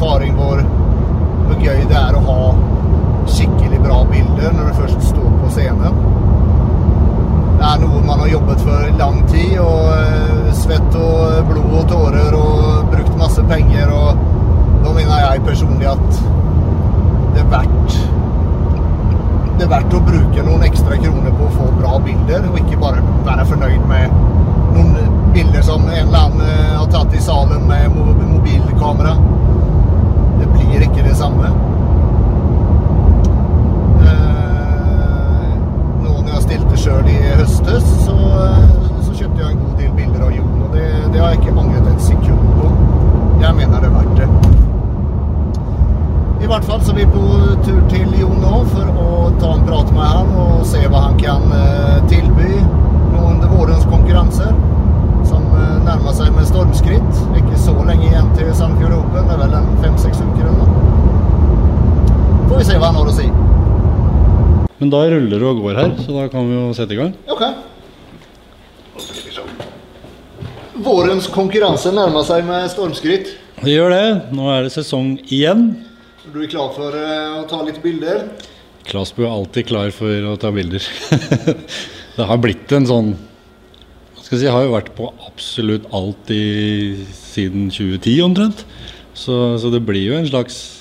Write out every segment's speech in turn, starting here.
erfaring hvor, gøy det er å ha skikkelig bra bilder når du først står på scenen. Det er noe man har jobbet for lang tid, og eh, svett og blod og tårer og brukt masse penger. Og da mener jeg personlig at det er verdt det er verdt å bruke noen ekstra kroner på å få bra bilder, og ikke bare være fornøyd med noen bilder som en eller annen eh, har tatt i salen med mobilkamera. Blir ikke det samme. Eh, Nå når jeg stilte sjøl i høstes, så, eh, så kjøpte jeg en god del bilder av Jon, og det, det har jeg ikke angret et sekund på. Jeg mener det er verdt det. I hvert fall så er vi på tur til Jon nå for å ta en prat med han og se hva han kan eh, tilby nå under vårens konkurranser. Som eh, nærmer seg med stormskritt. Ikke så lenge igjen til Sandfjord Open. Det er vel en fem-seks uker eller noe. Får vi se hva han har å si. Men da ruller det og går her, så da kan vi jo sette i gang. Ok. Vårens konkurranse nærmer seg med stormskritt. Det gjør det. Nå er det sesong igjen. Er du klar for eh, å ta litt bilder? Klasbu er alltid klar for å ta bilder. det har blitt en sånn skal jeg si, jeg har jo vært på absolutt alt i, siden 2010 omtrent. Så, så det blir jo en slags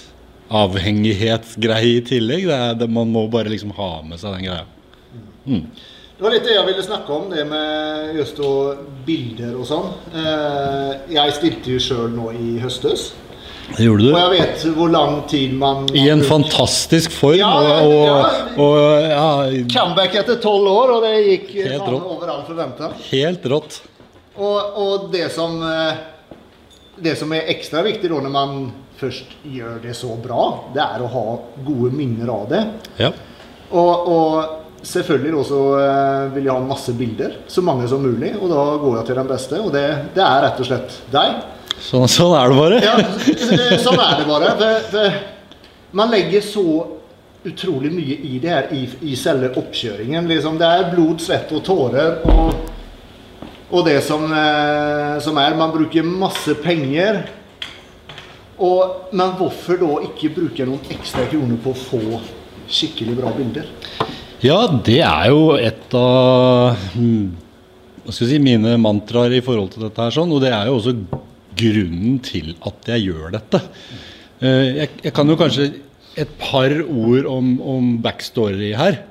avhengighetsgreie i tillegg. Det er, det, man må bare liksom ha med seg den greia. Det var litt det jeg ville snakke om, det med just og bilder og sånn. Eh, Jeg stilte jo sjøl nå i høstes. Det gjorde du. Og jeg vet hvor lang tid man I en fantastisk form. Ja, og, ja. og, og ja, Comeback etter tolv år, og det gikk Helt rått. over all forventa. helt rått. Og, og det som eh, Det som er ekstra viktig da når man først gjør det så bra, det er å ha gode minner av det. Ja. Og, og selvfølgelig også eh, vil jeg ha masse bilder, så mange som mulig. Og da går jeg til den beste, og det, det er rett og slett deg. Sånn, sånn er det bare. Ja, sånn er det bare. For, for man legger så utrolig mye i det her i, i selve oppkjøringen. Liksom, det er blod, svett og tårer. Og, og det som, eh, som er Man bruker masse penger. Og, men hvorfor da ikke bruke noen ekstra kroner på å få skikkelig bra bilder? Ja, det er jo et av jeg si, mine mantraer i forhold til dette her. sånn, Og det er jo også grunnen til at jeg gjør dette. Eh, Jeg, jeg kan jo kanskje et par ord om, om backstory her.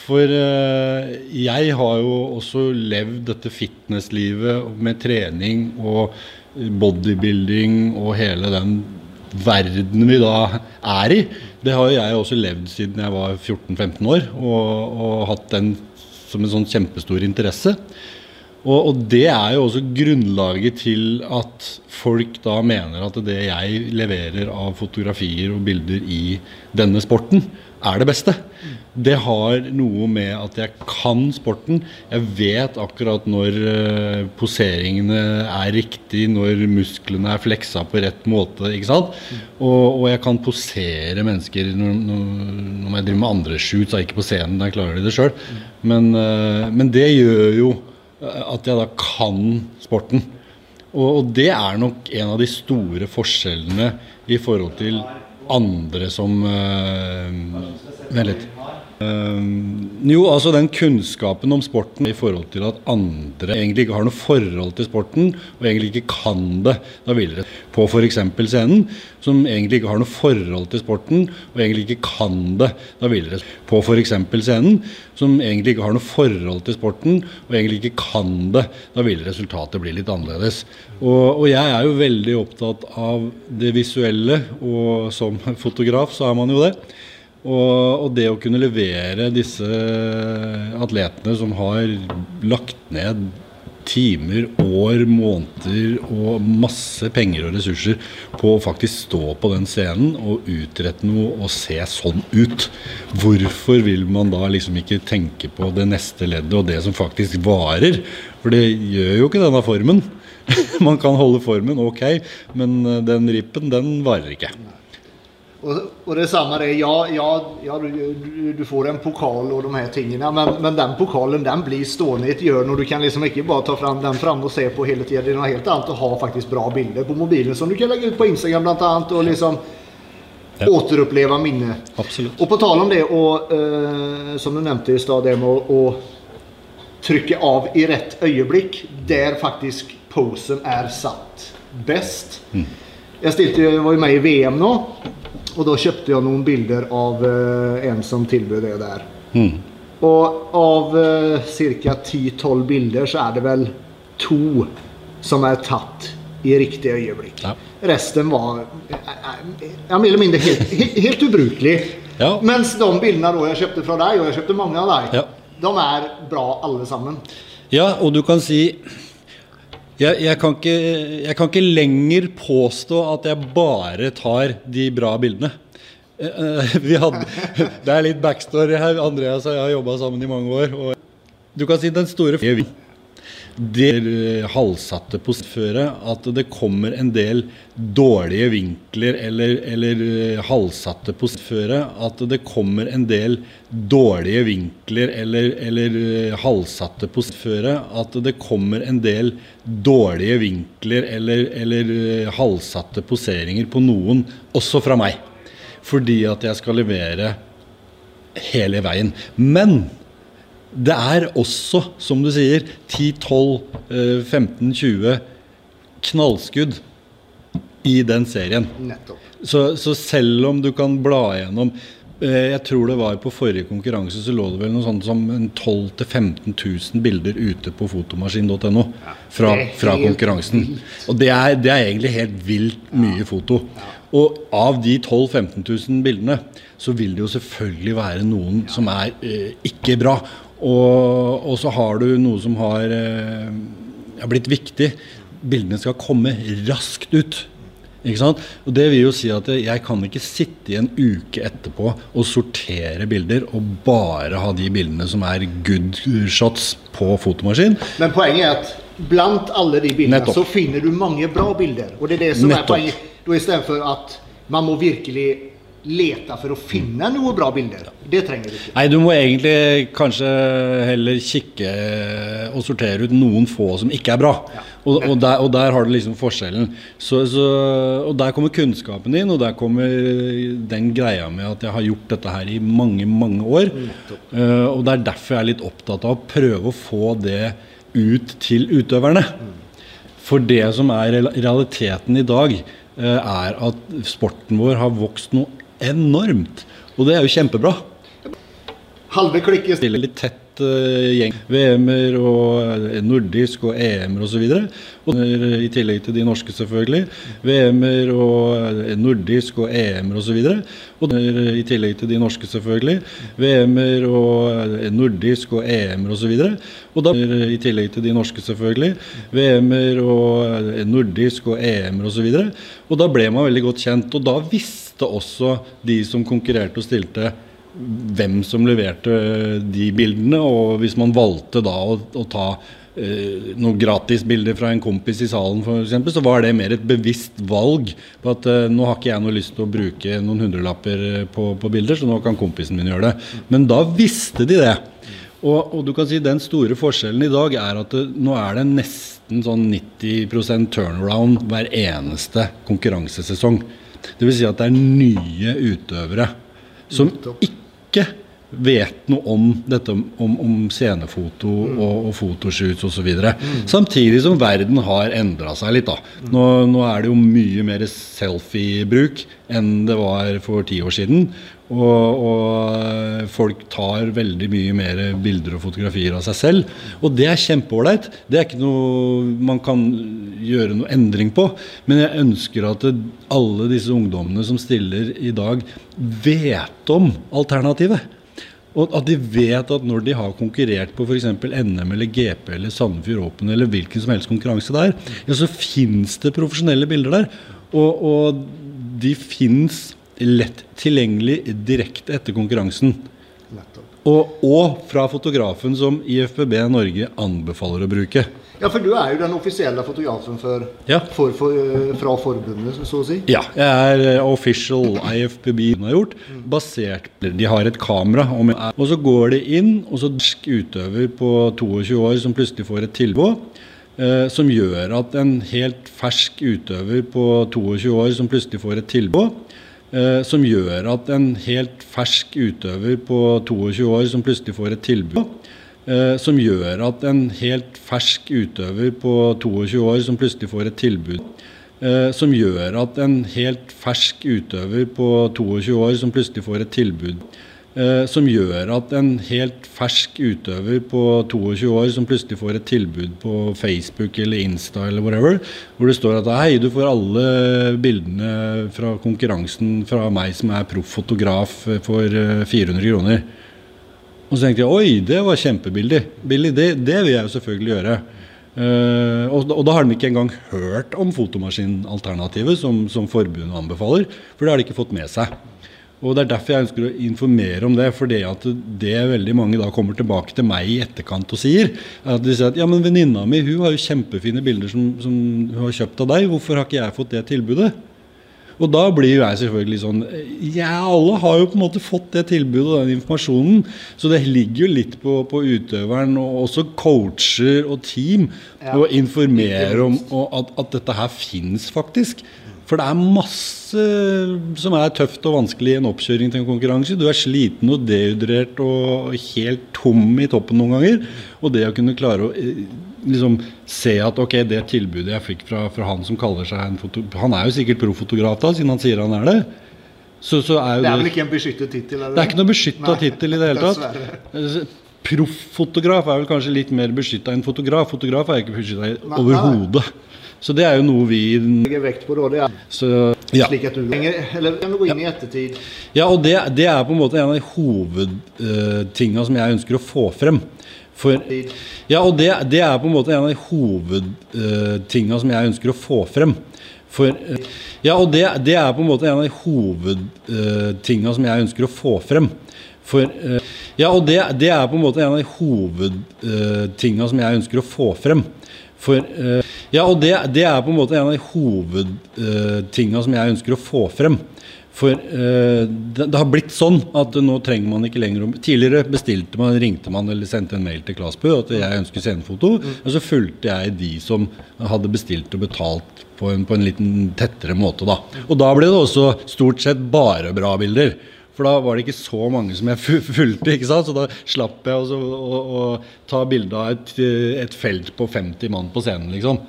For eh, jeg har jo også levd dette fitnesslivet med trening og bodybuilding og hele den verden vi da er i. Det har jo jeg også levd siden jeg var 14-15 år, og, og hatt den som en sånn kjempestor interesse. Og, og det er jo også grunnlaget til at folk da mener at det jeg leverer av fotografier og bilder i denne sporten, er det beste. Det har noe med at jeg kan sporten. Jeg vet akkurat når eh, poseringene er riktig, når musklene er fleksa på rett måte. ikke sant? Og, og jeg kan posere mennesker når, når, jeg driver med andre shoots, ikke på scenen, da klarer de det sjøl. Men, eh, men det gjør jo eh, at jeg da kan sporten. Og, og det er nok en av de store forskjellene i forhold til andre som uh, Vent litt. Eh, jo, altså den kunnskapen om sporten i forhold til at andre egentlig ikke har noe forhold til sporten, og egentlig ikke kan det da vil på f.eks. scenen, som egentlig ikke har noe forhold til sporten, og egentlig ikke kan det da videre. på f.eks. scenen, som egentlig ikke har noe forhold til sporten, og egentlig ikke kan det, da vil resultatet bli litt annerledes. Og, og jeg er jo veldig opptatt av det visuelle, og som fotograf så er man jo det. Og, og det å kunne levere disse atletene som har lagt ned timer, år, måneder og masse penger og ressurser på å faktisk stå på den scenen og utrette noe og se sånn ut. Hvorfor vil man da liksom ikke tenke på det neste leddet og det som faktisk varer? For det gjør jo ikke denne formen. Man kan holde formen, ok, men den rippen, den varer ikke. Och, och det är samma det, ja, ja, ja du, du, får en pokal och de här tingene, men, men den pokalen den blir stående i et hjørne, og du kan liksom ikke bare ta fram den fram og se på hele tiden. Det er noe helt annet å ha faktisk bra bilder på mobilen som du kan legge ut på Instagram blant annet, og liksom Ja. återuppleva minne. Absolutt. Og på tal om det, og eh, som du nevnte i stad, det med å, trykke av i rett øyeblikk, der faktisk posen er satt best. Jeg stilte, var jo med i VM nå, og da kjøpte jeg noen bilder av eh, en som tilbød det der. Mm. Og av uh, ca. 10-12 bilder så er det vel to som er tatt i riktig øyeblikk. Ja. Resten var eh, eh, ja, mer eller mindre helt, helt, helt ubrukelig. Ja. Mens de bildene da jeg kjøpte fra deg, og jeg kjøpte mange av deg, Ja. de er bra alle sammen. Ja, og du kan si jeg, jeg, kan ikke, jeg kan ikke lenger påstå at jeg bare tar de bra bildene. Eh, eh, hadde, det er litt backstory her. Andreas og jeg har jobba sammen i mange år. Du kan si den store det halvsatte på føret at det kommer en del dårlige vinkler eller, eller halvsatte på føret at det kommer en del dårlige vinkler eller, eller halvsatte på føret at det kommer en del dårlige vinkler eller, eller eh, halvsatte poseringer på noen, også fra meg. Fordi at jeg skal levere hele veien. Men det er også, som du sier, 10-12, eh, 15-20 knallskudd i den serien. Nettopp. Så, så selv om du kan bla gjennom eh, Jeg tror det var på forrige konkurranse så lå det vel noe sånt som 12 000-15 000 bilder ute på fotomaskin.no fra, fra konkurransen. Og det er, det er egentlig helt vilt mye foto. Og av de 12 000-15 000 bildene, så vil det jo selvfølgelig være noen som er eh, ikke bra. Og, og så har du noe som har eh, blitt viktig. Bildene skal komme raskt ut. Ikke sant? Og Det vil jo si at jeg kan ikke sitte i en uke etterpå og sortere bilder og bare ha de bildene som er good shots på fotomaskin. Men poenget er at blant alle de bildene Nettopp. så finner du mange bra bilder. Og det er det som Nettopp. er poenget. Da Istedenfor at man må virkelig lete for å finne noen bra bilder. Det trenger du ikke. Nei, du må egentlig kanskje heller kikke og sortere ut noen få som ikke er bra. Og, og, der, og der har du liksom forskjellen. Så, så, og der kommer kunnskapen din, og der kommer den greia med at jeg har gjort dette her i mange, mange år. Uh, og det er derfor jeg er litt opptatt av å prøve å få det ut til utøverne. For det som er realiteten i dag, eh, er at sporten vår har vokst noe enormt. Og det er jo kjempebra. Halve klikket Stiller litt tett eh, gjeng. VM-er og nordisk og EM-er osv. I tillegg til de norske, selvfølgelig. VM-er og nordisk og EM-er osv. I tillegg til de norske, selvfølgelig. VM-er og nordisk og EM-er osv. I tillegg til de norske, selvfølgelig. VM-er og nordisk og EM-er osv. Og da ble man veldig godt kjent. Og da visste også de som konkurrerte og stilte hvem som leverte de bildene, og hvis man valgte da å, å ta eh, noen gratisbilder fra en kompis i salen f.eks., så var det mer et bevisst valg på at eh, nå har ikke jeg noe lyst til å bruke noen hundrelapper eh, på, på bilder, så nå kan kompisen min gjøre det. Men da visste de det. Og, og du kan si den store forskjellen i dag er at det, nå er det nesten sånn 90% turnaround hver eneste konkurransesesong. Vil si at det er nye utøvere som ikke vet noe om dette om, om scenefoto og, og fotoshoots osv. Samtidig som verden har endra seg litt. da. Nå, nå er det jo mye mer selfie-bruk enn det var for ti år siden. Og, og folk tar veldig mye mer bilder og fotografier av seg selv. Og det er kjempeålreit. Det er ikke noe man kan gjøre noe endring på. Men jeg ønsker at alle disse ungdommene som stiller i dag, vet om alternativet. Og at de vet at når de har konkurrert på f.eks. NM eller GP eller Sandefjord Open eller hvilken som helst konkurranse der, ja, så fins det profesjonelle bilder der. Og, og de fins lett tilgjengelig direkte etter konkurransen. Og, og, fra fotografen som IFBB Norge anbefaler å bruke. Ja, for du er jo den offisielle fotografen for, ja. for, for, fra forbundet, så å si? Ja, jeg er eh, official IFBB har gjort, basert De har et kamera, og så går det inn, og så utøver på 22 år som plutselig får et tilbud. Eh, som gjør at en helt fersk utøver på 22 år som plutselig får et tilbud, eh, som gjør at en helt fersk utøver på 22 år som plutselig får et tilbud, eh, som gjør at en helt fersk utøver på 22 år som plutselig får et tilbud, eh, som gjør at en helt fersk utøver på 22 år som plutselig får et tilbud, eh, som gjør at en helt fersk utøver på 22 år som plutselig får et tilbud på Facebook eller Insta eller whatever, hvor det står at hei, du får alle bildene fra konkurransen fra meg som er proff-fotograf for 400 kroner. Og så tenkte jeg oi, det var kjempebillig. Billig, det, det vil jeg jo selvfølgelig gjøre. Uh, og, og, da har de ikke engang hørt om fotomaskinalternativet som, som forbundet anbefaler, for det har de ikke fått med seg. Og Det er derfor jeg ønsker å informere om det. For det at det veldig mange da kommer tilbake til meg i etterkant og sier, at de sier at ja, men venninna mi hun har jo kjempefine bilder som, som hun har kjøpt av deg, hvorfor har ikke jeg fått det tilbudet? Og da blir jo jeg selvfølgelig sånn Ja, alle har jo på en måte fått det tilbudet og den informasjonen. Så det ligger jo litt på, på utøveren og også coacher og team ja. å informere om at, at, dette her finnes faktisk. For det er masse som er tøft og vanskelig i en oppkjøring til en konkurranse. Du er sliten og dehydrert og helt tom i toppen noen ganger. Og det å kunne klare å eh, liksom se at ok, det tilbudet jeg fikk fra, fra han som kaller seg en foto... Han er jo sikkert proffotograf da, siden han sier han er det. Så, så er det er vel ikke en beskyttet tittel? Det er ikke noe beskytta tittel i det hele tatt. Profffotograf er vel kanskje litt mer beskytta enn fotograf. Fotograf er ikke beskytta overhodet. Så det er jo noe vi Legger vekt på da, det er så, ja. slik at du Eller kan gå inn i ettertid? Ja, og det, det, er på en måte en av de hovedtinga uh, som jeg ønsker å få frem. For, ja, og det, det, er på en måte en av de hovedtinga uh, som jeg ønsker å få frem. For, uh, ja, og det, det, er på en måte en av de hovedtinga som jeg ønsker å få frem. For, ja, og det, det, er på en måte en av de hovedtinga som jeg ønsker å få frem. For, ja, og det, det, er på en måte en av de hovedtinga som jeg ønsker å få frem. For uh, det, det, har blitt sånn at nå trenger man ikke lenger å Tidligere bestilte man, ringte man eller sendte en mail til Klasbø at jeg ønsker scenefoto. Mm. Og så fulgte jeg de som hadde bestilt og betalt på en, på en liten tettere måte. Da. Og da ble det også stort sett bare bra bilder. For da var det ikke så mange som jeg fulgte. ikke sant? Så da slapp jeg å, å, å ta bilde av et, et, felt på 50 mann på scenen, liksom.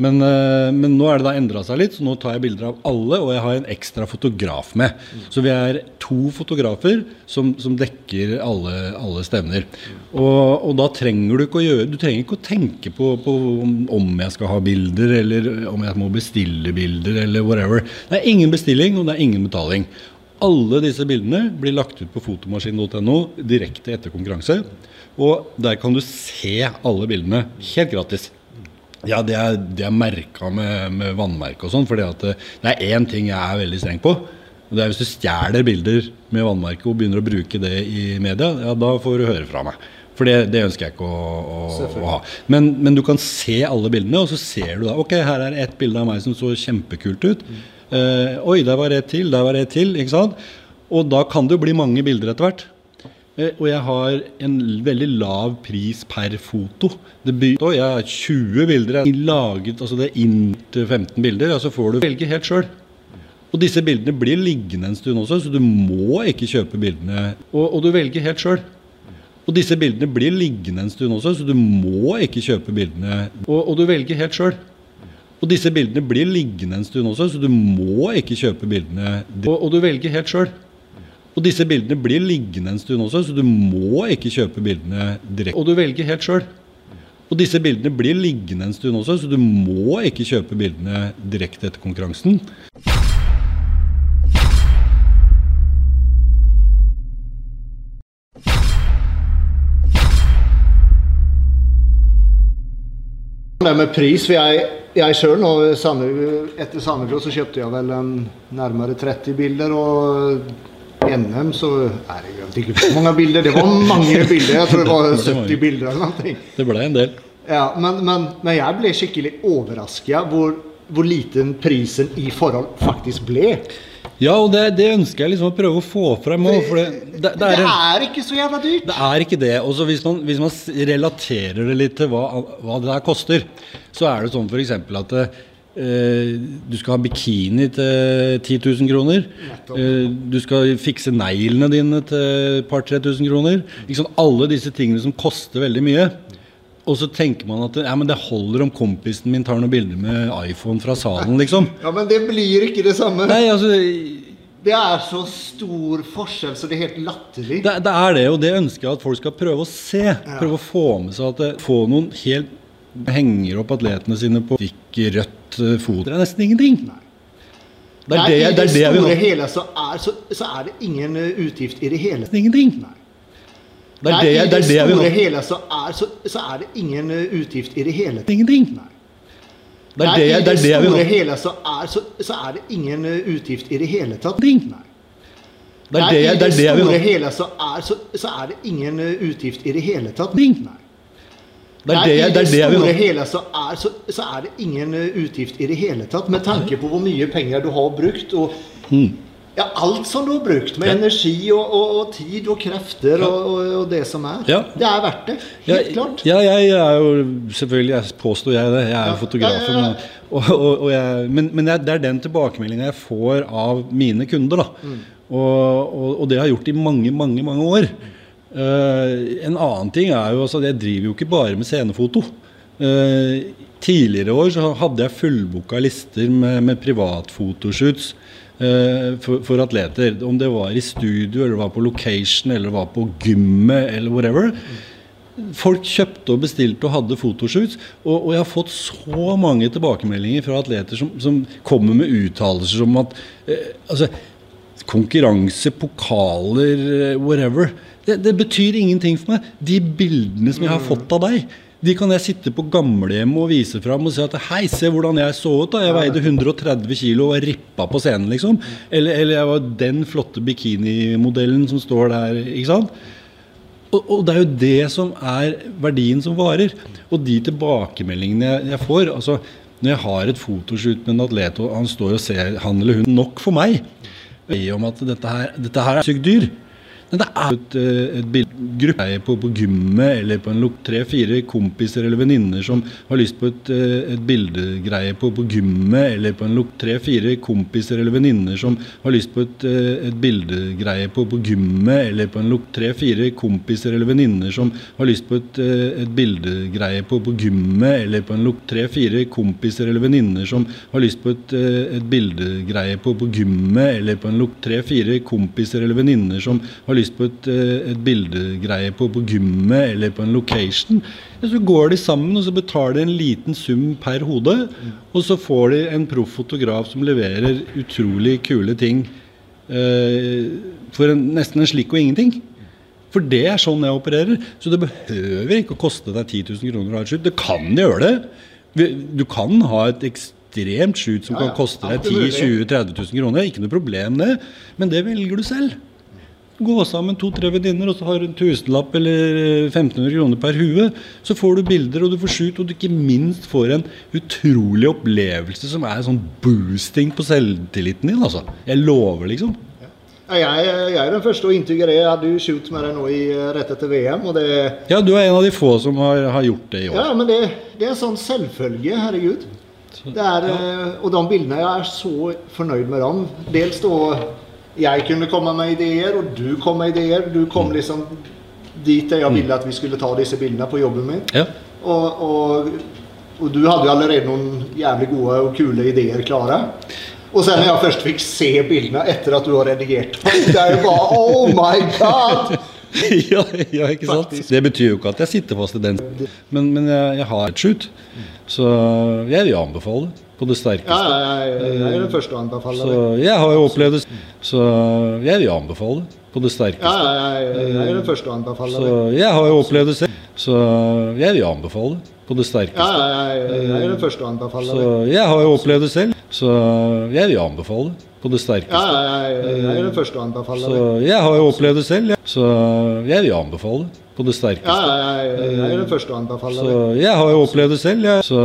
Men, eh, men, nå er det da endra seg litt, så nå tar jeg bilder av alle, og jeg har en ekstra fotograf med. Så vi er to fotografer som, som dekker alle, alle stevner. Og, og, da trenger du ikke å gjøre Du trenger ikke å tenke på, på, om jeg skal ha bilder, eller om jeg må bestille bilder, eller whatever. Det er ingen bestilling, og det er ingen betaling. Alle disse bildene blir lagt ut på fotomaskin.no direkte etter konkurranse. Og der kan du se alle bildene helt gratis. Ja, det er, det er merka med, med vannmerke og sånn. For det er én ting jeg er veldig streng på. Det er Hvis du stjeler bilder med vannmerke og begynner å bruke det i media, ja, da får du høre fra meg. For det, det ønsker jeg ikke å, å, å ha. Men, men, du kan se alle bildene, og så ser du da Ok, her er ett bilde av meg som så kjempekult ut. Mm. Uh, oi, der var et til, der var et til. ikke sant? Og da kan det jo bli mange bilder etter hvert. Eh, og jeg har en veldig lav pris per foto. By- jeg har 20 bilder. Jeg har laget, altså det er inntil 15 bilder. og så får du velge helt sjøl. Og disse bildene blir liggende en stund også, så du må ikke kjøpe bildene. Og, og du velger helt sjøl. Og disse bildene blir liggende en stund også, så du må ikke kjøpe bildene. Og, og du velger helt sjøl. Og disse bildene blir liggende en stund også, så du må ikke kjøpe bildene. Og, og du velger helt sjøl. Og disse bildene blir liggende en stund også, så du må ikke kjøpe bildene direkte. Og du velger helt sjøl. Og disse bildene blir liggende en stund også, så du må ikke kjøpe bildene direkte etter konkurransen. Det med pris vil jeg jeg sjøl etter Sandefjord så kjøpte jeg vel en nærmere 30 bilder. Og NM så er jeg vet ikke hvor mange bilder. Det var mange bilder. Jeg tror det var 70 bilder eller noe. Det ble en del. Ja, men, men, men jeg ble skikkelig overraska hvor, hvor liten prisen i forhold faktisk ble. Ja, og det, det ønsker jeg liksom å prøve å få frem òg. Det, det, det, er ikke så jævla dyrt. det er ikke det. Og så hvis, hvis man relaterer det litt til hva, hva det her koster, så er det sånn f.eks. at eh, du skal ha bikini til 10 000 kroner. Eh, du skal fikse neglene dine til et par-tre tusen kroner. Ikke sant? Alle disse tingene som koster veldig mye. Og så tenker man at ja, men det holder om kompisen min tar noen bilder med iPhone fra salen, liksom. Ja, Men det blir ikke det samme. Nei, altså Det er så stor forskjell, så det er helt latterlig. Det, det er det, og det ønsker jeg at folk skal prøve å se. Prøve å få med seg at det, få noen helt henger opp atletene sine på fikk rødt eh, fot. Det er nesten ingenting. Nei. Det er Nei, det, det, er det store vi... hele så er, så, så er det ingen eh, utgift i det hele. Ingenting. Nei. Det er Nei, det, I det, det er det store ha. hele så er, så, så er det ingen eh, utgift i det hele. Ingenting. Nei. Det er Nei, det, det, det er det store ha. hele så er, så, så er det ingen eh, utgift i det hele tatt. Ingenting. Nei. Det er Nei, det, I det, det er store vi... hele så er, så, så er det ingen eh, utgift i det hele tatt. Ingenting. Nei. Det er Nei, det, I det, det er store vi... hele så er, så, så er det ingen utgift i det hele tatt, med tanke på hvor mye penger du har brukt. og ja, Alt som du har brukt, med. Ja. energi og, og, og tid og krefter og, og, og det som er. Ja. Det er verdt det. Helt klart. Ja, jeg er jo selvfølgelig jeg påstår jeg det. Jeg er jo Ja. fotografen. Ja, ja, ja. Og, og, og jeg, men men jeg, det er den tilbakemeldinga jeg får av mine kunder. Mm. Og, det har jeg gjort i mange, mange mange år. Uh, en annen ting er jo altså, Jeg driver jo ikke bare med scenefoto. Uh, tidligere år så hadde jeg fullbooka lister med, med privatfotoshoots for, for atleter. Om det var i studio, eller det var på location, eller det var på gymmet, eller whatever. Folk kjøpte og bestilte og hadde fotoshoots. Og, og jeg har fått så mange tilbakemeldinger fra atleter som, som kommer med uttalelser som at eh, altså, Konkurranse, pokaler, eh, whatever. Det, det betyr ingenting for meg. De bildene som jeg har fått av deg, de kan jeg sitte på gamlehjemmet og vise fram og si at hei, se hvordan jeg så ut. da, Jeg veide 130 kg og var rippa på scenen, liksom. Eller, eller jeg var den flotte bikinimodellen som står der. ikke sant? Og, og det er jo det som er verdien som varer. Og de tilbakemeldingene jeg, jeg får altså Når jeg har et fotoshoot med en atlet, og han står og ser han eller hun nok for meg om at dette her, dette her er sykt dyr. Men det er et, eh, et bilde. På, på gymmet eller på en tre-fire kompiser eller venninner som har lyst på et, eh, et bildegreie på, på gymmet eller på en tre-fire kompiser eller venninner som har lyst på et, eh, et bildegreie på, på gymmet eller på en tre-fire kompiser eller venninner som har lyst på et, et bildegreie på, på gymmet eller på en tre-fire kompiser eller venninner som har lyst på et, et bildegreie på, på gymmet eller på en tre-fire kompiser eller venninner som har lyst på et, eh, et bildegreie på, på gymmet eller på en location. Ja, så går de sammen og så betaler de en liten sum per hode. Og så får de en proff fotograf som leverer utrolig kule ting eh, for en, nesten en slikk og ingenting. For det er sånn jeg opererer. Så det behøver ikke å koste deg 10 000 kroner å ha et shoot. Det kan gjøre det. Du kan ha et ekstremt shoot som Ja, ja. kan koste deg Alt er 10 20 30 000 kroner. Ikke noe problem, det. Men det velger du selv. Gå sammen to-tre venninner, og så har du en tusenlapp eller 1500 kroner per hue. Så får du bilder, og du får shoot, og du ikke minst får en utrolig opplevelse som er sånn boosting på selvtilliten din. altså. Jeg lover, liksom. Jeg, jeg er den første å inntyge det. Jeg hadde jo shoot med deg nå i, eh, rett etter VM. det... Ja, du er en av de få som har, har gjort det i år. Ja, men det, det er en sånn selvfølge, herregud. Det er, ja. og de bildene, jeg er så fornøyd med dem. Dels da jeg kunne komme med ideer, og du kom med ideer. Du kom liksom dit jeg ville at vi skulle ta disse bildene på jobben min. Ja. Og, og, og du hadde jo allerede noen jævlig gode og kule ideer klare. Og så når jeg først fikk se bildene etter at du har redigert det er jo bare Oh my God! ja, ja, ikke sant? Faktisk. Det betyr jo ikke at jeg sitter fast i den, men, men jeg, jeg har et shoot. Så jeg vil anbefale det. På det sterkeste. Ja, jeg, jeg er den første å anbefale Så det. jeg har jo opplevd det. Så jeg vil anbefale det på det Ja, sterkeste. jeg, jeg er den første å anbefale Så det. jeg har jo opplevd det selv. Så jeg vil anbefale det på det Ja, sterkeste. jeg, jeg er den første å anbefale Så det. jeg har jo opplevd det selv. Så jeg vil anbefale det på det Ja, sterkeste. jeg, jeg er den første å anbefale Så det. jeg har jo opplevd det selv. Så jeg vil anbefale det på det Ja, sterkeste. jeg, jeg er den første å anbefale Så det. jeg har jo opplevd det selv. jeg. Så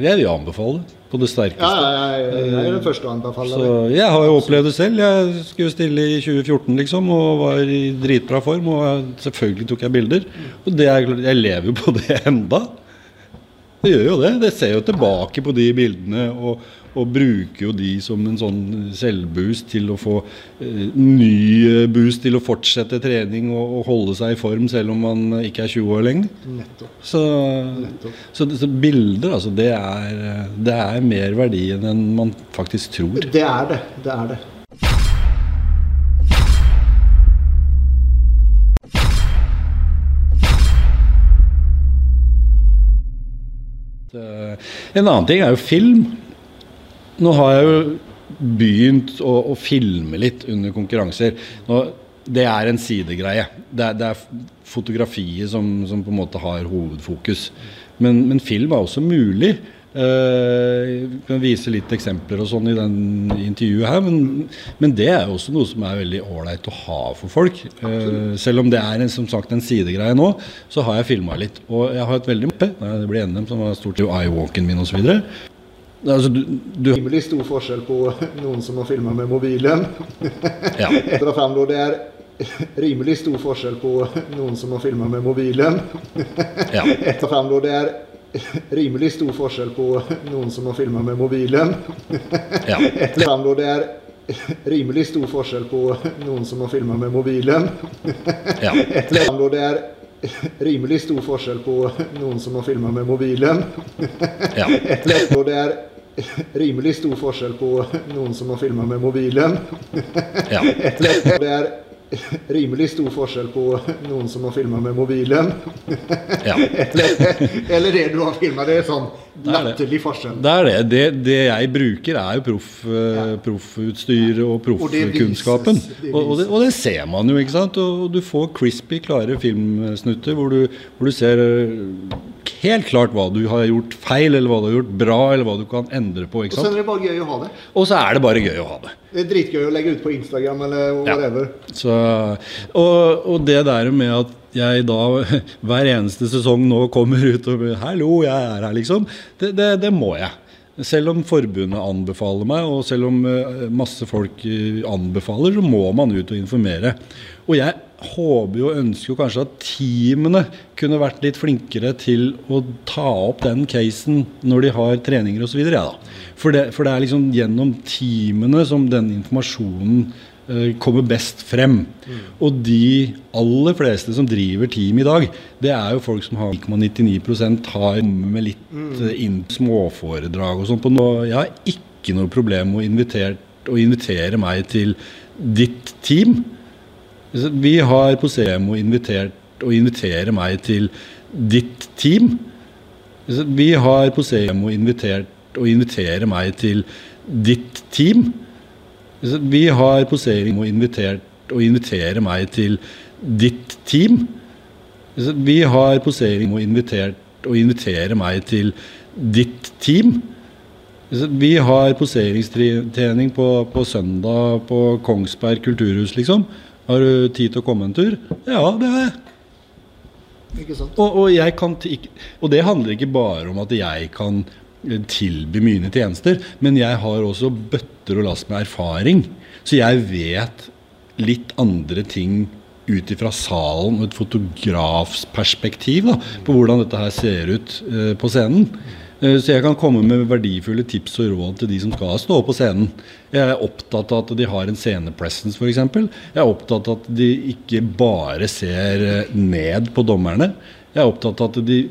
jeg vil anbefale det på det Ja, sterkeste. jeg, jeg er den første å anbefale Så det. jeg har jo opplevd det selv. Jeg skulle stille i 2014 liksom, og var i dritbra form. Og jeg- selvfølgelig tok jeg bilder. Og det er, jeg lever jo på det enda. Det gjør jo det. Det ser jo tilbake på de bildene og, og bruker jo de som en sånn selvboost til å få eh, ny eh, boost til å fortsette trening og, og holde seg i form selv om man ikke er 20 år lenger. Nettopp. Så, så, så bilder, altså, det er, det er mer verdi enn man faktisk tror. Det er det. Det er det. Eh, En annen ting er jo film. Nå har jeg jo begynt å, å filme litt under konkurranser. Nå, det er en sidegreie. Det er, det er fotografiet som, som på en måte har hovedfokus. Men, men film er også mulig. Eh, Jeg kan vise litt eksempler og sånn i den intervjuet her, men, men det er også noe som er veldig ålreit å ha for folk. Eh, selv om det er en, som sagt en sidegreie nå, så har jeg filma litt. Og jeg har et veldig mappe. Det blir NM som var stort i eyewalken min osv. Altså, du, du, Rimelig stor forskjell på noen som har filma med mobilen. ja. fram det er rimelig stor forskjell på noen som har filma med mobilen. Ja. fram det er rimelig stor forskjell på noen som har filma med mobilen. ja. Fram det er rimelig stor forskjell på noen som har filma med mobilen. ja. Fram det er rimelig stor forskjell på noen som har filma med mobilen. ja. Og det er rimelig stor forskjell på noen som har filma med mobilen. ja. Det er rimelig stor forskjell på noen som har filma med mobilen. ja. Eller det du har filma. Det er sånn er latterlig forskjell. Det er det. det. Det jeg bruker, er jo proff, eh, proffutstyr og Og proffkunnskapen. Og, og, det- og det ser man jo, ikke sant. Og du får crispy, klare filmsnutter hvor du, hvor du ser eh, helt klart hva du har gjort feil, eller hva du har gjort bra, eller hva du kan endre på. ikke sant? Og så er det bare gøy å ha det. Og så er det bare gøy å ha det. Det er dritgøy å legge ut på Instagram eller Ja. whatever. Så, og, og det der med at jeg da hver eneste sesong nå kommer ut og 'Hallo, jeg er her', liksom. Det, det, det må jeg. Selv om forbundet anbefaler meg, og selv om eh, masse folk eh, anbefaler, så må man ut og informere. Og jeg håper og ønsker jo kanskje at teamene kunne vært litt flinkere til å ta opp den casen når de har treninger osv. Ja, da. for, for det er liksom gjennom teamene som den informasjonen kommer best frem. Og de aller fleste som driver team i dag, det er jo folk som har 9,99% har kommet med litt mm. inn småforedrag og sånn. Jeg har ikke noe problem med å invitere, å invitere meg til ditt team. Vi har på CMO invitert å invitere meg til ditt team. Vi har på CMO invitert å invitere meg til ditt team. Vi har posering og invitert å invitere meg til ditt team. Vi har posering og invitert å invitere meg til ditt team. Vi har poseringstrening på, på søndag på Kongsberg kulturhus, liksom. Har du tid til å komme en tur? Ja, det har jeg. Og, og, jeg kan og det handler ikke bare om at jeg kan tilby mine tjenester, men jeg har også bøtter og lass med erfaring. Så jeg vet litt andre ting ut ifra salen og et fotografsperspektiv da, på hvordan dette her ser ut eh, på scenen. Eh, Så jeg kan komme med verdifulle tips og råd til de som skal stå på scenen. Jeg er opptatt av at de har en scenepresence f.eks. Jeg er opptatt av at de ikke bare ser eh, ned på dommerne. Jeg er opptatt av at de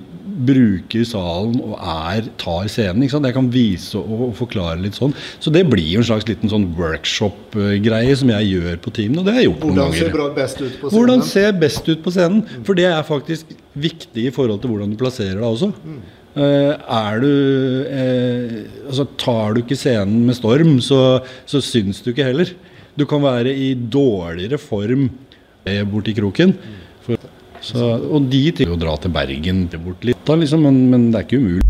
bruker salen og er, tar scenen. Ikke sant? Jeg kan vise og, og forklare litt sånn. Så det blir jo en slags liten sånn workshop-greie som jeg gjør på teamene. Og det har jeg gjort noen ganger. Hvordan ser best ut på scenen? Hvordan ser best ut på scenen? For det er faktisk viktig i forhold til hvordan du plasserer deg også. Eh, er du uh, altså, tar du ikke scenen med storm, så, så syns du ikke heller. Du kan være i dårligere form borti kroken. For, så, og de til å dra til Bergen bort litt, liksom, men, men det er ikke umulig.